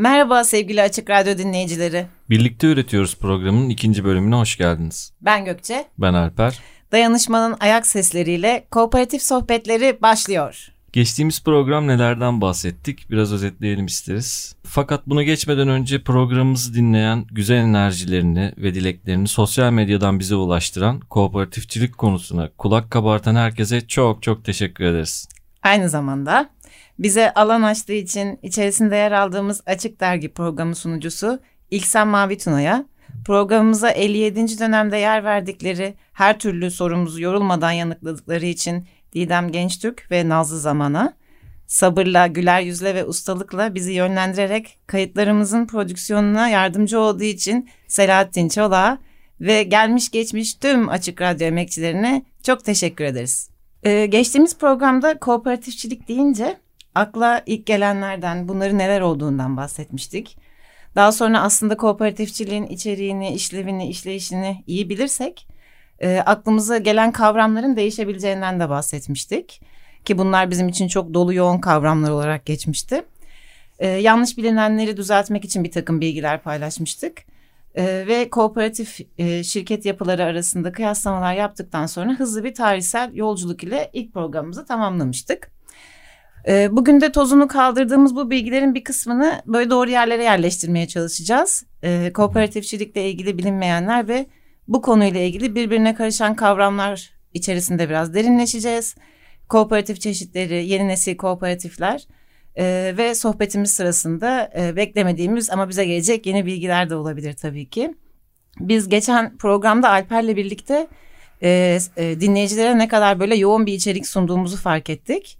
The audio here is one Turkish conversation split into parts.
Merhaba sevgili Açık Radyo dinleyicileri. Birlikte Üretiyoruz programının ikinci bölümüne hoş geldiniz. Ben Gökçe. Ben Alper. Dayanışmanın ayak sesleriyle kooperatif sohbetleri başlıyor. Geçtiğimiz program nelerden bahsettik biraz özetleyelim isteriz. Fakat buna geçmeden önce programımızı dinleyen güzel enerjilerini ve dileklerini sosyal medyadan bize ulaştıran kooperatifçilik konusuna kulak kabartan herkese çok çok teşekkür ederiz. Aynı zamanda bize alan açtığı için içerisinde yer aldığımız Açık Dergi programı sunucusu İlksen Mavi Tuna'ya, programımıza 57. dönemde yer verdikleri her türlü sorumuzu yorulmadan yanıtladıkları için Didem Gençtürk ve Nazlı Zaman'a, sabırla, güler yüzle ve ustalıkla bizi yönlendirerek kayıtlarımızın prodüksiyonuna yardımcı olduğu için Selahattin Çolak'a ve gelmiş geçmiş tüm Açık Radyo emekçilerine çok teşekkür ederiz. Ee, geçtiğimiz programda kooperatifçilik deyince akla ilk gelenlerden bunların neler olduğundan bahsetmiştik. Daha sonra aslında kooperatifçiliğin içeriğini, işlevini, işleyişini iyi bilirsek e, aklımıza gelen kavramların değişebileceğinden de bahsetmiştik. Ki bunlar bizim için çok dolu yoğun kavramlar olarak geçmişti. E, yanlış bilinenleri düzeltmek için bir takım bilgiler paylaşmıştık. E, ve kooperatif e, şirket yapıları arasında kıyaslamalar yaptıktan sonra hızlı bir tarihsel yolculuk ile ilk programımızı tamamlamıştık. E, bugün de tozunu kaldırdığımız bu bilgilerin bir kısmını böyle doğru yerlere yerleştirmeye çalışacağız. E, kooperatifçilikle ilgili bilinmeyenler ve bu konuyla ilgili birbirine karışan kavramlar içerisinde biraz derinleşeceğiz. Kooperatif çeşitleri, yeni nesil kooperatifler e, ve sohbetimiz sırasında e, beklemediğimiz ama bize gelecek yeni bilgiler de olabilir tabii ki. Biz geçen programda Alper'le birlikte e, e, dinleyicilere ne kadar böyle yoğun bir içerik sunduğumuzu fark ettik.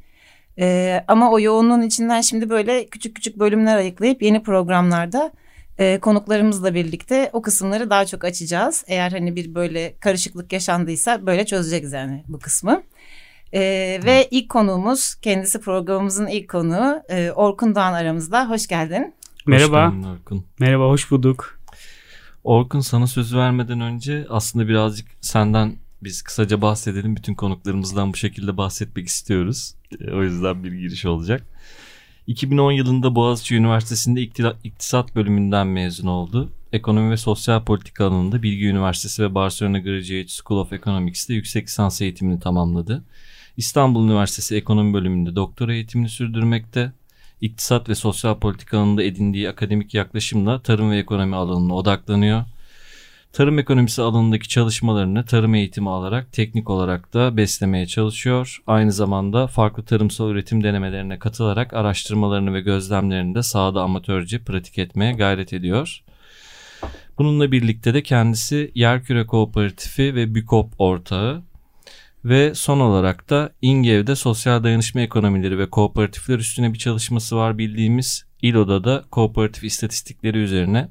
E, ama o yoğunluğun içinden şimdi böyle küçük küçük bölümler ayıklayıp yeni programlarda e, konuklarımızla birlikte o kısımları daha çok açacağız. Eğer hani bir böyle karışıklık yaşandıysa böyle çözeceğiz yani bu kısmı. E, ve ilk konuğumuz kendisi programımızın ilk konuğu e, Orkun Doğan aramızda. Hoş geldin. Merhaba. Hoş geldin Orkun. Merhaba, hoş bulduk. Orkun sana söz vermeden önce aslında birazcık senden biz kısaca bahsedelim. Bütün konuklarımızdan bu şekilde bahsetmek istiyoruz. O yüzden bir giriş olacak. 2010 yılında Boğaziçi Üniversitesi'nde iktisat bölümünden mezun oldu. Ekonomi ve sosyal politika alanında Bilgi Üniversitesi ve Barcelona Graduate School of Economics'te yüksek lisans eğitimini tamamladı. İstanbul Üniversitesi Ekonomi bölümünde doktora eğitimini sürdürmekte. İktisat ve sosyal politika alanında edindiği akademik yaklaşımla tarım ve ekonomi alanına odaklanıyor. Tarım ekonomisi alanındaki çalışmalarını tarım eğitimi alarak teknik olarak da beslemeye çalışıyor. Aynı zamanda farklı tarımsal üretim denemelerine katılarak araştırmalarını ve gözlemlerini de sahada amatörce pratik etmeye gayret ediyor. Bununla birlikte de kendisi Yerküre Kooperatifi ve Bükop ortağı ve son olarak da İngev'de sosyal dayanışma ekonomileri ve kooperatifler üstüne bir çalışması var bildiğimiz İLO'da da kooperatif istatistikleri üzerine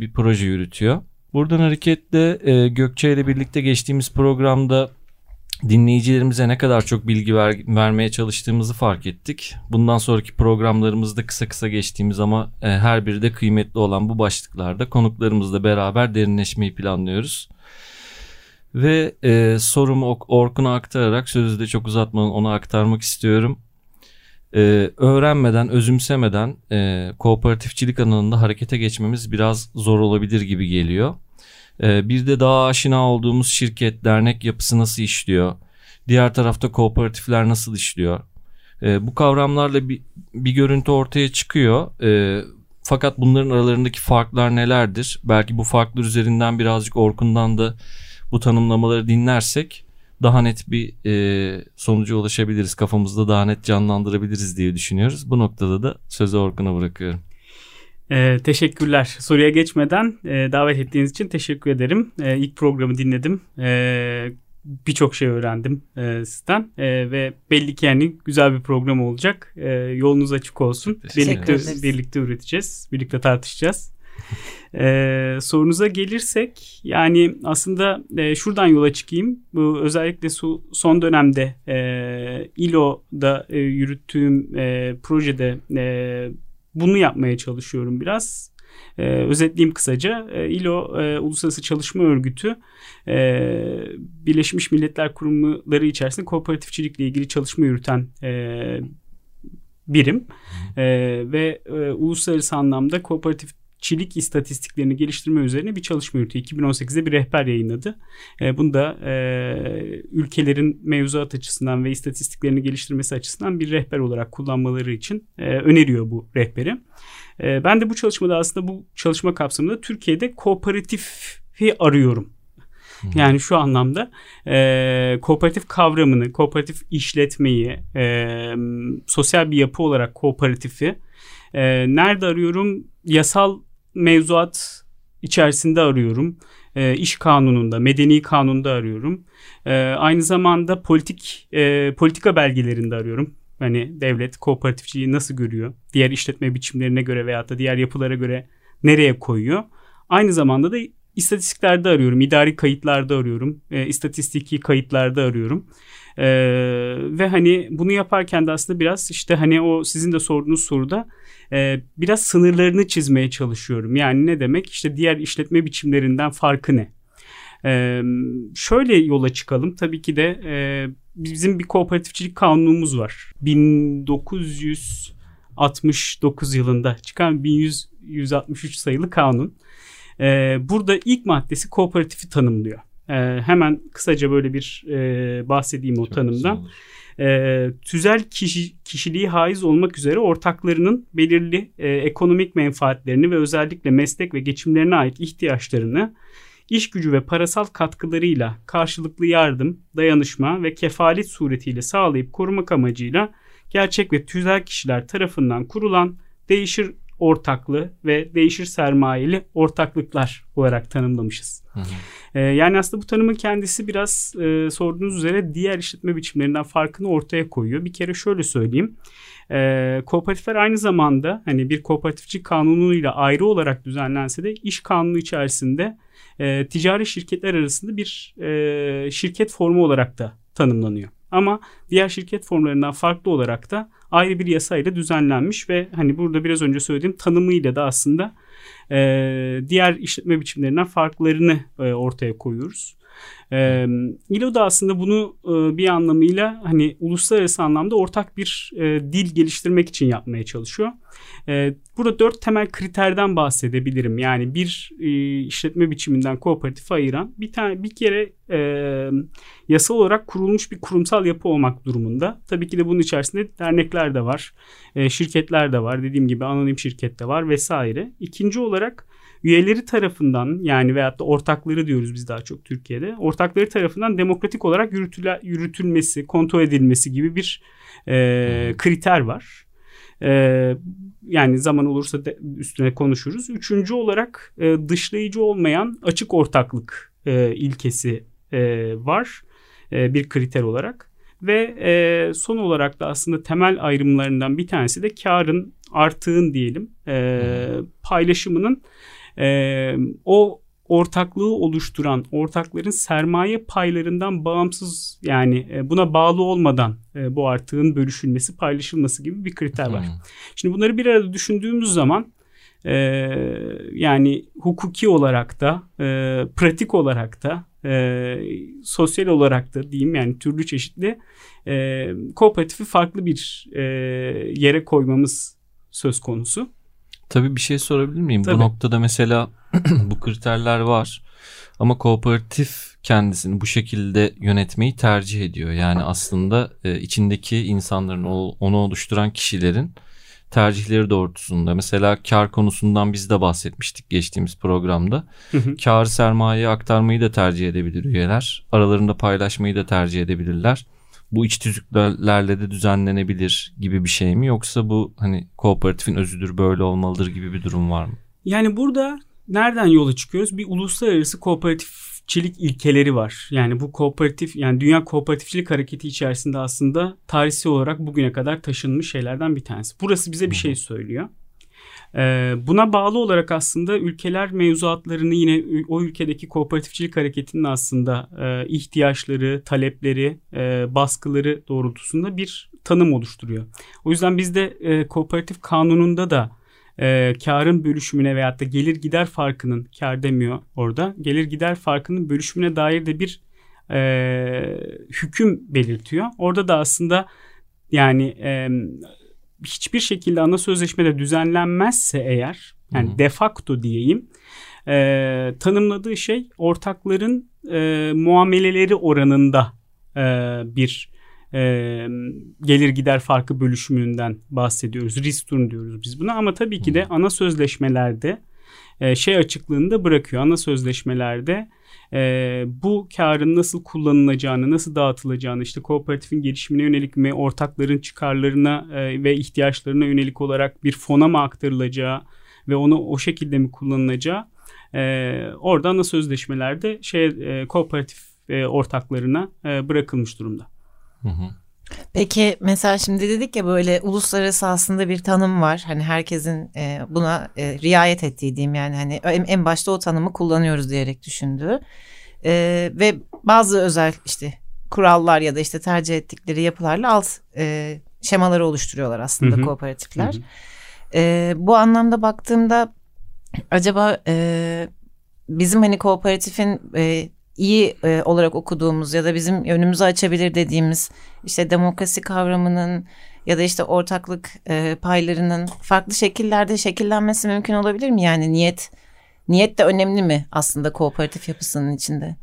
bir proje yürütüyor. Buradan hareketle e, Gökçe ile birlikte geçtiğimiz programda dinleyicilerimize ne kadar çok bilgi ver, vermeye çalıştığımızı fark ettik. Bundan sonraki programlarımızda kısa kısa geçtiğimiz ama e, her biri de kıymetli olan bu başlıklarda konuklarımızla beraber derinleşmeyi planlıyoruz. Ve e, sorumu Orkun'a aktararak sözü de çok uzatmadan ona aktarmak istiyorum. E, öğrenmeden, özümsemeden e, kooperatifçilik alanında harekete geçmemiz biraz zor olabilir gibi geliyor. E, bir de daha aşina olduğumuz şirket, dernek yapısı nasıl işliyor? Diğer tarafta kooperatifler nasıl işliyor? E, bu kavramlarla bir, bir görüntü ortaya çıkıyor. E, fakat bunların aralarındaki farklar nelerdir? Belki bu farklar üzerinden birazcık Orkun'dan da bu tanımlamaları dinlersek daha net bir e, sonuca ulaşabiliriz. Kafamızda daha net canlandırabiliriz diye düşünüyoruz. Bu noktada da sözü Orkun'a bırakıyorum. Ee, teşekkürler. Soruya geçmeden e, davet ettiğiniz için teşekkür ederim. E, ilk programı dinledim. E, birçok şey öğrendim e, sizden E, ve belli ki yani güzel bir program olacak. E, yolunuz açık olsun. Birlikte ederiz. birlikte üreteceğiz, birlikte tartışacağız. E, sorunuza gelirsek yani aslında e, şuradan yola çıkayım. Bu özellikle su, son dönemde e, İLO'da e, yürüttüğüm e, projede e, bunu yapmaya çalışıyorum biraz. E, özetleyeyim kısaca. E, İLO e, Uluslararası Çalışma Örgütü e, Birleşmiş Milletler Kurumları içerisinde kooperatifçilikle ilgili çalışma yürüten e, birim E, ve e, uluslararası anlamda kooperatifçilik istatistiklerini geliştirme üzerine bir çalışma yürütüyor. 2018'de bir rehber yayınladı. E, bunu da e, ülkelerin mevzuat açısından ve istatistiklerini geliştirmesi açısından bir rehber olarak kullanmaları için e, öneriyor bu rehberi. E, ben de bu çalışmada aslında bu çalışma kapsamında Türkiye'de kooperatifi arıyorum. Yani şu anlamda e, kooperatif kavramını, kooperatif işletmeyi, e, sosyal bir yapı olarak kooperatifi e, nerede arıyorum? Yasal mevzuat içerisinde arıyorum. E, iş kanununda, medeni kanunda arıyorum. E, aynı zamanda politik e, politika belgelerinde arıyorum. Hani devlet kooperatifçiliği nasıl görüyor? Diğer işletme biçimlerine göre veyahut da diğer yapılara göre nereye koyuyor? Aynı zamanda da istatistiklerde arıyorum, idari kayıtlarda arıyorum, e, istatistiki kayıtlarda arıyorum. E, ve hani bunu yaparken de aslında biraz işte hani o sizin de sorduğunuz soruda e, biraz sınırlarını çizmeye çalışıyorum. Yani ne demek? İşte diğer işletme biçimlerinden farkı ne? E, şöyle yola çıkalım. Tabii ki de e, bizim bir kooperatifçilik kanunumuz var. 1969 yılında çıkan 1163 sayılı kanun. Ee, burada ilk maddesi kooperatifi tanımlıyor. Ee, hemen kısaca böyle bir e, bahsedeyim o Çok tanımdan. Ee, tüzel kişi, kişiliği haiz olmak üzere ortaklarının belirli e, ekonomik menfaatlerini ve özellikle meslek ve geçimlerine ait ihtiyaçlarını iş gücü ve parasal katkılarıyla karşılıklı yardım, dayanışma ve kefalet suretiyle sağlayıp korumak amacıyla gerçek ve tüzel kişiler tarafından kurulan değişir ortaklı ve değişir sermayeli ortaklıklar olarak tanımlamışız. Hı hı. Ee, yani aslında bu tanımın kendisi biraz e, sorduğunuz üzere diğer işletme biçimlerinden farkını ortaya koyuyor. Bir kere şöyle söyleyeyim. E, kooperatifler aynı zamanda hani bir kooperatifçi kanunuyla ayrı olarak düzenlense de iş kanunu içerisinde e, ticari şirketler arasında bir e, şirket formu olarak da tanımlanıyor. Ama diğer şirket formlarından farklı olarak da ayrı bir yasayla düzenlenmiş ve hani burada biraz önce söylediğim tanımıyla da aslında e, diğer işletme biçimlerinden farklarını e, ortaya koyuyoruz. E, İLO da aslında bunu e, bir anlamıyla hani uluslararası anlamda ortak bir e, dil geliştirmek için yapmaya çalışıyor. E, burada dört temel kriterden bahsedebilirim. Yani bir e, işletme biçiminden kooperatifi ayıran bir tane bir kere e, yasal olarak kurulmuş bir kurumsal yapı olmak durumunda. Tabii ki de bunun içerisinde dernekler de var, e, şirketler de var, dediğim gibi anonim şirket de var vesaire. İkinci olarak üyeleri tarafından yani veyahut da ortakları diyoruz biz daha çok Türkiye'de. Ortakları tarafından demokratik olarak yürütüle, yürütülmesi, kontrol edilmesi gibi bir e, kriter var. E, yani zaman olursa de üstüne konuşuruz. Üçüncü olarak e, dışlayıcı olmayan açık ortaklık e, ilkesi e, var e, bir kriter olarak. Ve e, son olarak da aslında temel ayrımlarından bir tanesi de karın artığın diyelim e, paylaşımının e, o ortaklığı oluşturan ortakların sermaye paylarından bağımsız yani e, buna bağlı olmadan e, bu artığın bölüşülmesi paylaşılması gibi bir kriter var. Hı. Şimdi bunları bir arada düşündüğümüz zaman e, yani hukuki olarak da e, pratik olarak da e, sosyal olarak da diyeyim yani türlü çeşitli e, kooperatifi farklı bir e, yere koymamız söz konusu. Tabii bir şey sorabilir miyim? Tabii. Bu noktada mesela bu kriterler var ama kooperatif kendisini bu şekilde yönetmeyi tercih ediyor. Yani aslında e, içindeki insanların onu oluşturan kişilerin tercihleri doğrultusunda mesela kar konusundan biz de bahsetmiştik geçtiğimiz programda. Hı hı. Kar sermayeye aktarmayı da tercih edebilir üyeler. Aralarında paylaşmayı da tercih edebilirler. Bu iç tüzüklerle de düzenlenebilir gibi bir şey mi yoksa bu hani kooperatifin özüdür böyle olmalıdır gibi bir durum var mı? Yani burada nereden yola çıkıyoruz? Bir uluslararası kooperatif kooperatifçilik ilkeleri var. Yani bu kooperatif yani dünya kooperatifçilik hareketi içerisinde aslında tarihsel olarak bugüne kadar taşınmış şeylerden bir tanesi. Burası bize bir şey söylüyor. Ee, buna bağlı olarak aslında ülkeler mevzuatlarını yine o ülkedeki kooperatifçilik hareketinin aslında e, ihtiyaçları, talepleri, e, baskıları doğrultusunda bir tanım oluşturuyor. O yüzden bizde e, kooperatif kanununda da e, karın bölüşümüne veyahut da gelir gider farkının kar demiyor orada gelir gider farkının bölüşümüne dair de bir hüküm belirtiyor. Orada da aslında yani hiçbir şekilde ana sözleşmede düzenlenmezse eğer yani de facto diyeyim e, tanımladığı şey ortakların e, muameleleri oranında e, bir e, gelir gider farkı bölüşümünden bahsediyoruz. Riskturn diyoruz biz buna ama tabii ki de ana sözleşmelerde e, şey açıklığını da bırakıyor. Ana sözleşmelerde e, bu karın nasıl kullanılacağını, nasıl dağıtılacağını, işte kooperatifin gelişimine yönelik mi, ortakların çıkarlarına e, ve ihtiyaçlarına yönelik olarak bir fona mı aktarılacağı ve onu o şekilde mi kullanılacağı e, orada ana sözleşmelerde şey e, kooperatif e, ortaklarına e, bırakılmış durumda. Hı hı. Peki mesela şimdi dedik ya böyle uluslararası aslında bir tanım var. Hani herkesin e, buna e, riayet ettiği diyeyim yani hani en, en başta o tanımı kullanıyoruz diyerek düşündüğü. E, ve bazı özel işte kurallar ya da işte tercih ettikleri yapılarla alt e, şemaları oluşturuyorlar aslında Hı hı. kooperatifler. Hı hı. E, bu anlamda baktığımda acaba e, bizim hani kooperatifin e, iyi e, olarak okuduğumuz ya da bizim önümüzü açabilir dediğimiz işte demokrasi kavramının ya da işte ortaklık e, paylarının farklı şekillerde şekillenmesi mümkün olabilir mi? Yani niyet niyet de önemli mi aslında kooperatif yapısının içinde?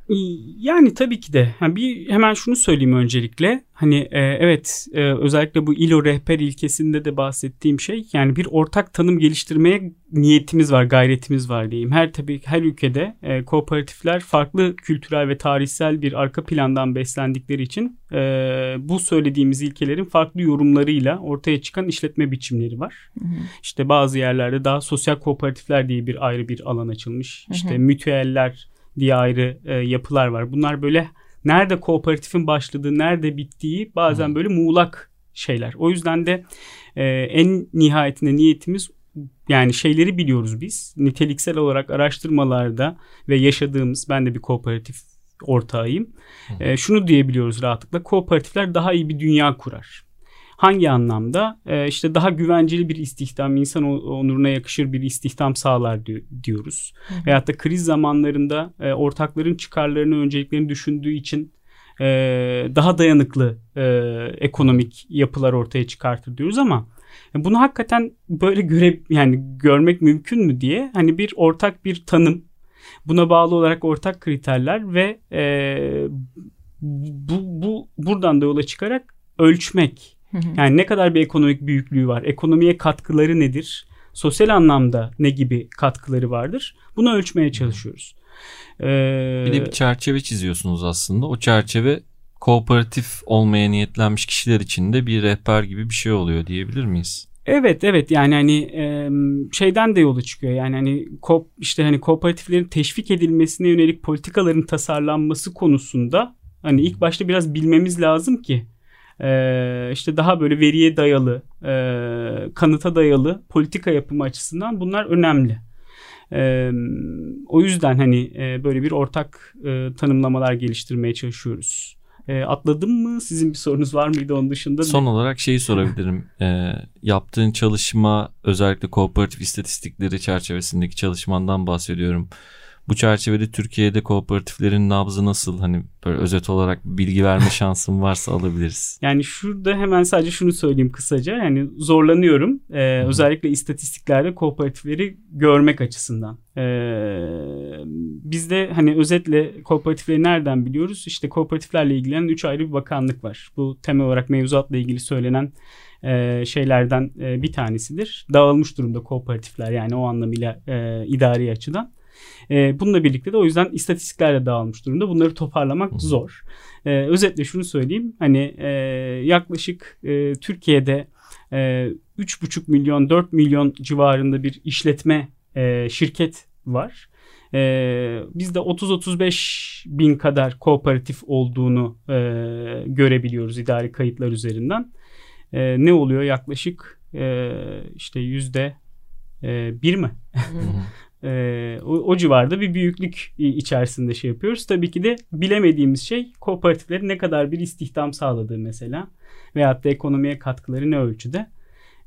Yani tabii ki de. Ha, bir hemen şunu söyleyeyim öncelikle. Hani e, evet e, özellikle bu ILO rehber ilkesinde de bahsettiğim şey yani bir ortak tanım geliştirmeye niyetimiz var, gayretimiz var diyeyim. Her tabii her ülkede e, kooperatifler farklı kültürel ve tarihsel bir arka plandan beslendikleri için e, bu söylediğimiz ilkelerin farklı yorumlarıyla ortaya çıkan işletme biçimleri var. İşte bazı yerlerde daha sosyal kooperatifler diye bir ayrı bir alan açılmış. İşte mütüeller diye ayrı e, yapılar var. Bunlar böyle nerede kooperatifin başladığı, nerede bittiği bazen böyle muğlak şeyler. O yüzden de e, en nihayetinde niyetimiz yani şeyleri biliyoruz biz. Niteliksel olarak araştırmalarda ve yaşadığımız ben de bir kooperatif ortağıyım. E, şunu diyebiliyoruz rahatlıkla. Kooperatifler daha iyi bir dünya kurar. Hangi anlamda? E, işte daha güvenceli bir istihdam, insan onuruna yakışır bir istihdam sağlar di- diyoruz. Veyahut da kriz zamanlarında e, ortakların çıkarlarını, önceliklerini düşündüğü için e, daha dayanıklı e, ekonomik yapılar ortaya çıkartır diyoruz ama e, bunu hakikaten böyle göre yani görmek mümkün mü diye hani bir ortak bir tanım buna bağlı olarak ortak kriterler ve e, bu, bu buradan da yola çıkarak ölçmek yani ne kadar bir ekonomik büyüklüğü var ekonomiye katkıları nedir sosyal anlamda ne gibi katkıları vardır bunu ölçmeye çalışıyoruz. Ee, Bir de bir çerçeve çiziyorsunuz aslında. O çerçeve kooperatif olmaya niyetlenmiş kişiler için de bir rehber gibi bir şey oluyor diyebilir miyiz? Evet evet yani hani şeyden de yola çıkıyor yani hani işte hani kooperatiflerin teşvik edilmesine yönelik politikaların tasarlanması konusunda hani ilk başta biraz bilmemiz lazım ki e, işte daha böyle veriye dayalı e, kanıta dayalı politika yapımı açısından bunlar önemli. E, o yüzden hani e, böyle bir ortak e, tanımlamalar geliştirmeye çalışıyoruz. E, atladım mı? Sizin bir sorunuz var mıydı onun dışında? Son olarak şeyi sorabilirim. Ee, yaptığın çalışma özellikle kooperatif istatistikleri çerçevesindeki çalışmandan bahsediyorum. Bu çerçevede Türkiye'de kooperatiflerin nabzı nasıl? Hani böyle özet olarak bilgi verme şansın varsa alabiliriz. Yani şurada hemen sadece şunu söyleyeyim kısaca. Yani zorlanıyorum. Ee, özellikle istatistiklerde kooperatifleri görmek açısından. Ee, bizde hani özetle kooperatifleri nereden biliyoruz? İşte kooperatiflerle ilgilenen üç ayrı bir bakanlık var. Bu temel olarak mevzuatla ilgili söylenen e, şeylerden e, bir tanesidir. Dağılmış durumda kooperatifler yani o anlamıyla e, idari açıdan. E, bununla birlikte de o yüzden istatistiklerle dağılmış durumda. Bunları toparlamak zor. E, özetle şunu söyleyeyim. Hani e, yaklaşık e, Türkiye'de e, 3,5 milyon 4 milyon civarında bir işletme e, şirket var. Ee, bizde 30-35 bin kadar kooperatif olduğunu e, görebiliyoruz idari kayıtlar üzerinden. E, ne oluyor yaklaşık e, işte yüzde e, bir mi? e, o, o civarda bir büyüklük içerisinde şey yapıyoruz. Tabii ki de bilemediğimiz şey kooperatiflerin ne kadar bir istihdam sağladığı mesela veyahut da ekonomiye katkıları ne ölçüde.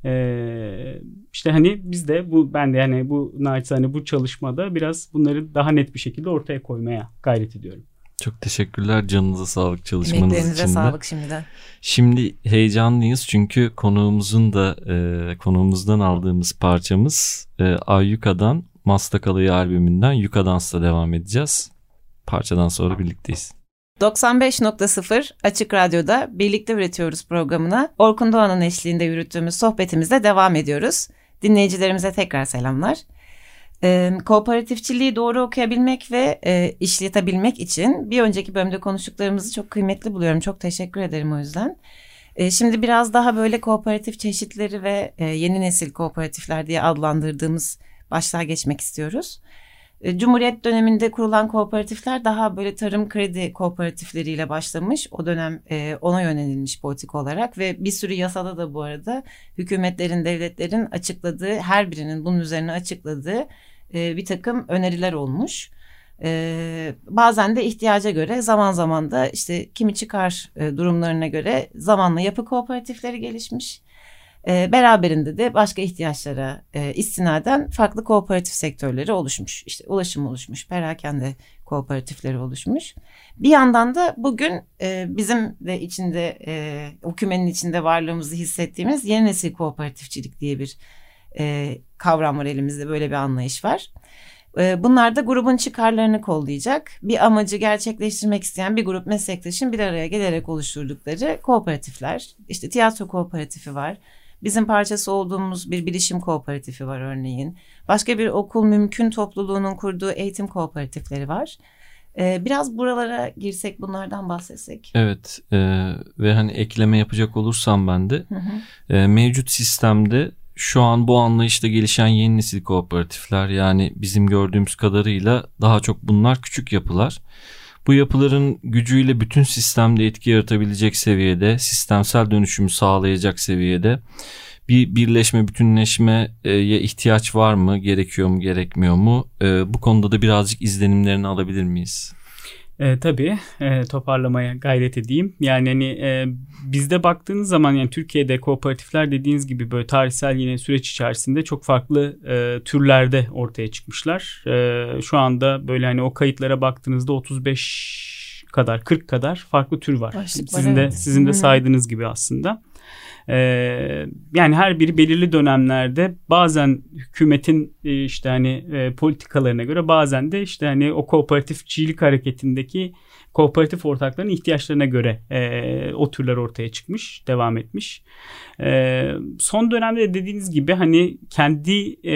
Ee, işte hani biz de bu ben de yani bu naçizane bu çalışmada biraz bunları daha net bir şekilde ortaya koymaya gayret ediyorum. Çok teşekkürler canınıza sağlık çalışmanız için de. sağlık şimdiden. Şimdi heyecanlıyız çünkü konuğumuzun da e, konuğumuzdan aldığımız parçamız e, Ayyuka'dan Mastakalı'yı albümünden Yuka Dans'la devam edeceğiz. Parçadan sonra birlikteyiz. 95.0 Açık Radyo'da Birlikte Üretiyoruz programına Orkun Doğan'ın eşliğinde yürüttüğümüz sohbetimizde devam ediyoruz. Dinleyicilerimize tekrar selamlar. Ee, kooperatifçiliği doğru okuyabilmek ve e, işletebilmek için bir önceki bölümde konuştuklarımızı çok kıymetli buluyorum. Çok teşekkür ederim o yüzden. Ee, şimdi biraz daha böyle kooperatif çeşitleri ve e, yeni nesil kooperatifler diye adlandırdığımız başlığa geçmek istiyoruz. E, Cumhuriyet döneminde kurulan kooperatifler daha böyle tarım kredi kooperatifleriyle başlamış. O dönem e, ona yönelilmiş politik olarak ve bir sürü yasada da bu arada hükümetlerin, devletlerin açıkladığı, her birinin bunun üzerine açıkladığı e, bir takım öneriler olmuş. Bazen de ihtiyaca göre zaman zaman da işte kimi çıkar durumlarına göre zamanla yapı kooperatifleri gelişmiş. E, beraberinde de başka ihtiyaçlara e, istinaden farklı kooperatif sektörleri oluşmuş. İşte ulaşım oluşmuş, perakende kooperatifleri oluşmuş. Bir yandan da bugün e, bizim de içinde, e, o içinde varlığımızı hissettiğimiz yeni nesil kooperatifçilik diye bir e, kavram var elimizde, böyle bir anlayış var. E, Bunlar da grubun çıkarlarını kollayacak. Bir amacı gerçekleştirmek isteyen bir grup meslektaşın bir araya gelerek oluşturdukları kooperatifler. İşte tiyatro kooperatifi var. Bizim parçası olduğumuz bir bilişim kooperatifi var örneğin. Başka bir okul mümkün topluluğunun kurduğu eğitim kooperatifleri var. Ee, biraz buralara girsek bunlardan bahsetsek. Evet e, ve hani ekleme yapacak olursam ben de Hı hı. e, mevcut sistemde şu an bu anlayışta gelişen yeni nesil kooperatifler yani bizim gördüğümüz kadarıyla daha çok bunlar küçük yapılar. Bu yapıların gücüyle bütün sistemde etki yaratabilecek seviyede, sistemsel dönüşümü sağlayacak seviyede bir birleşme, bütünleşmeye ihtiyaç var mı, gerekiyor mu, gerekmiyor mu? E, bu konuda da birazcık izlenimlerini alabilir miyiz? E, tabii e, toparlamaya gayret edeyim. Yani hani e, bizde baktığınız zaman yani Türkiye'de kooperatifler dediğiniz gibi böyle tarihsel yine süreç içerisinde çok farklı e, türlerde ortaya çıkmışlar. E, şu anda böyle hani o kayıtlara baktığınızda 35 kadar 40 kadar farklı tür var. Başlık var, sizin de evet. sizin de saydığınız gibi aslında. Ee, yani her biri belirli dönemlerde bazen hükümetin e, işte hani e, politikalarına göre bazen de işte hani o kooperatifçilik hareketindeki kooperatif ortaklarının ihtiyaçlarına göre e, o türler ortaya çıkmış, devam etmiş. E, son dönemde de dediğiniz gibi hani kendi e,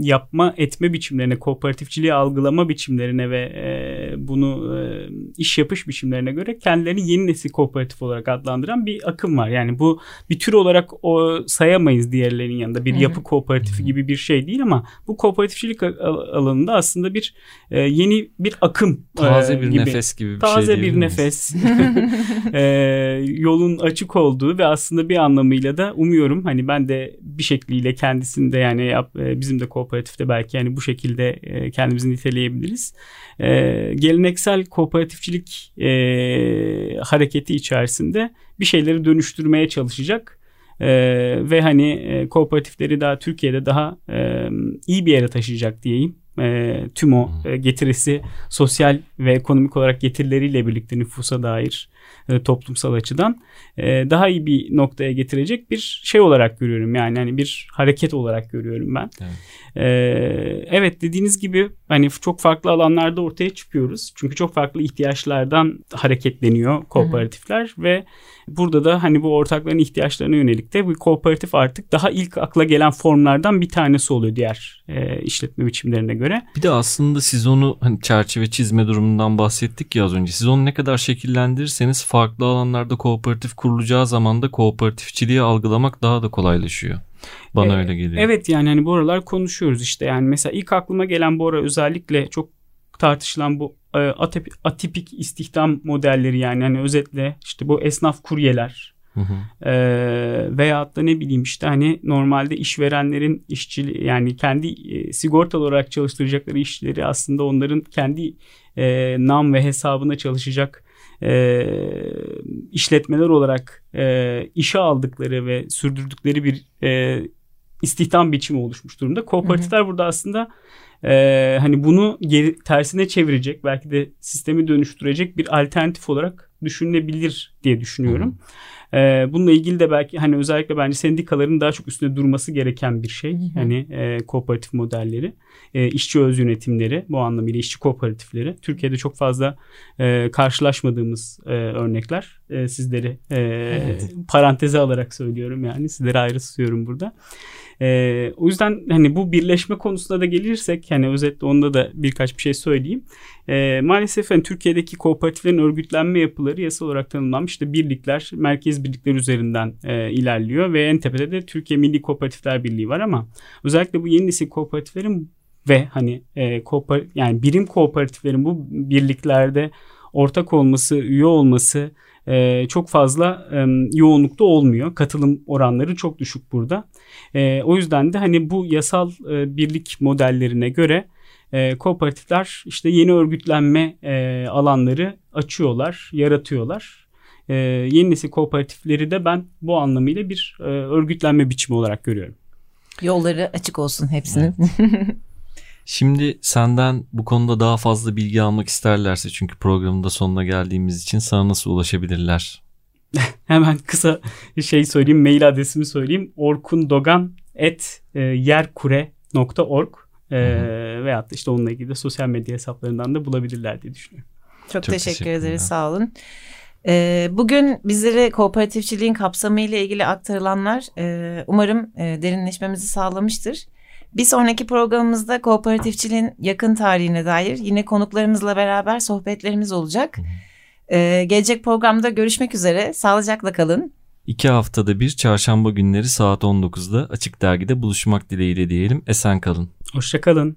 yapma etme biçimlerine, kooperatifçiliği algılama biçimlerine ve e, bunu e, iş yapış biçimlerine göre kendilerini yeni nesil kooperatif olarak adlandıran bir akım var. Yani bu bir tür olarak o sayamayız diğerlerinin yanında bir yapı kooperatifi gibi bir şey değil ama bu kooperatifçilik al- alanında aslında bir e, yeni bir akım Taze e, bir gibi. nefes gibi bir Taze şey bir diyebilir miyiz? nefes. Ee, yolun açık olduğu ve aslında bir anlamıyla da umuyorum hani ben de bir şekliyle kendisinde yani yap, e, bizim de kooperatifte belki yani bu şekilde e, kendimizi niteleyebiliriz. Ee, geleneksel kooperatifçilik e, hareketi içerisinde bir şeyleri dönüştürmeye çalışacak. Ee, ve hani e, kooperatifleri daha Türkiye'de daha e, iyi bir yere taşıyacak diyeyim. E, tüm o e, getirisi sosyal ve ekonomik olarak getirileriyle birlikte nüfusa dair e, toplumsal açıdan e, daha iyi bir noktaya getirecek bir şey olarak görüyorum. Yani hani bir hareket olarak görüyorum ben. Evet. E, evet dediğiniz gibi hani çok farklı alanlarda ortaya çıkıyoruz. Çünkü çok farklı ihtiyaçlardan hareketleniyor kooperatifler ve burada da hani bu ortakların ihtiyaçlarına yönelik de bu kooperatif artık daha ilk akla gelen formlardan bir tanesi oluyor diğer e, işletme biçimlerine göre. Bir de aslında siz onu hani çerçeve çizme durumundan bahsettik ya az önce. Siz onu ne kadar şekillendirirseniz farklı alanlarda kooperatif kurulacağı zaman da kooperatifçiliği algılamak daha da kolaylaşıyor. Bana E, öyle geliyor. Evet yani hani bu aralar konuşuyoruz işte yani mesela ilk aklıma gelen bu ara özellikle çok tartışılan bu e, atip, atipik istihdam modelleri yani hani özetle işte bu esnaf kuryeler Hı hı. e, veyahut da ne bileyim işte hani normalde işverenlerin işçi yani kendi e, sigortalı olarak çalıştıracakları işçileri aslında onların kendi e, nam ve hesabına çalışacak e, işletmeler olarak e, işe aldıkları ve sürdürdükleri bir e, istihdam biçimi oluşmuş durumda. Kooperatifler burada aslında e, hani bunu geri, tersine çevirecek belki de sistemi dönüştürecek bir alternatif olarak düşünülebilir diye düşünüyorum. E, bununla ilgili de belki hani özellikle bence sendikaların daha çok üstünde durması gereken bir şey. Hani e, kooperatif modelleri, e, işçi öz yönetimleri bu anlamıyla işçi kooperatifleri. Türkiye'de çok fazla e, karşılaşmadığımız e, örnekler. E, sizleri e, Evet. paranteze alarak söylüyorum yani sizleri ayrı tutuyorum burada. E, o yüzden hani bu birleşme konusuna da gelirsek hani özetle onda da birkaç bir şey söyleyeyim. E, maalesef hani Türkiye'deki kooperatiflerin örgütlenme yapıları yasal olarak tanımlanmış. İşte birlikler, merkez birlikler üzerinden e, ilerliyor ve en tepede de Türkiye Milli Kooperatifler Birliği var ama özellikle bu yeni nesil kooperatiflerin ve hani e, koopar yani birim kooperatiflerin bu birliklerde ortak olması, üye olması e, çok fazla e, yoğunlukta olmuyor. Katılım oranları çok düşük burada. E, o yüzden de hani bu yasal e, birlik modellerine göre e, kooperatifler işte yeni örgütlenme e, alanları açıyorlar, yaratıyorlar. E, yeni nesil kooperatifleri de ben bu anlamıyla bir e, örgütlenme biçimi olarak görüyorum. Yolları açık olsun hepsinin. Şimdi senden bu konuda daha fazla bilgi almak isterlerse çünkü programın da sonuna geldiğimiz için sana nasıl ulaşabilirler? Hemen kısa şey söyleyeyim, mail adresimi söyleyeyim. orkundogан.yerkure.org e, veyahut da işte onunla ilgili de sosyal medya hesaplarından da bulabilirler diye düşünüyorum. Çok, Çok teşekkür ederiz sağ olun. Ee, bugün bizlere kooperatifçiliğin kapsamı ile ilgili aktarılanlar e, umarım e, derinleşmemizi sağlamıştır. Bir sonraki programımızda kooperatifçiliğin yakın tarihine dair yine konuklarımızla beraber sohbetlerimiz olacak. Ee, gelecek programda görüşmek üzere. Sağlıcakla kalın. İki haftada bir çarşamba günleri saat 19'da Açık Dergi'de buluşmak dileğiyle diyelim. Esen kalın. Hoşçakalın.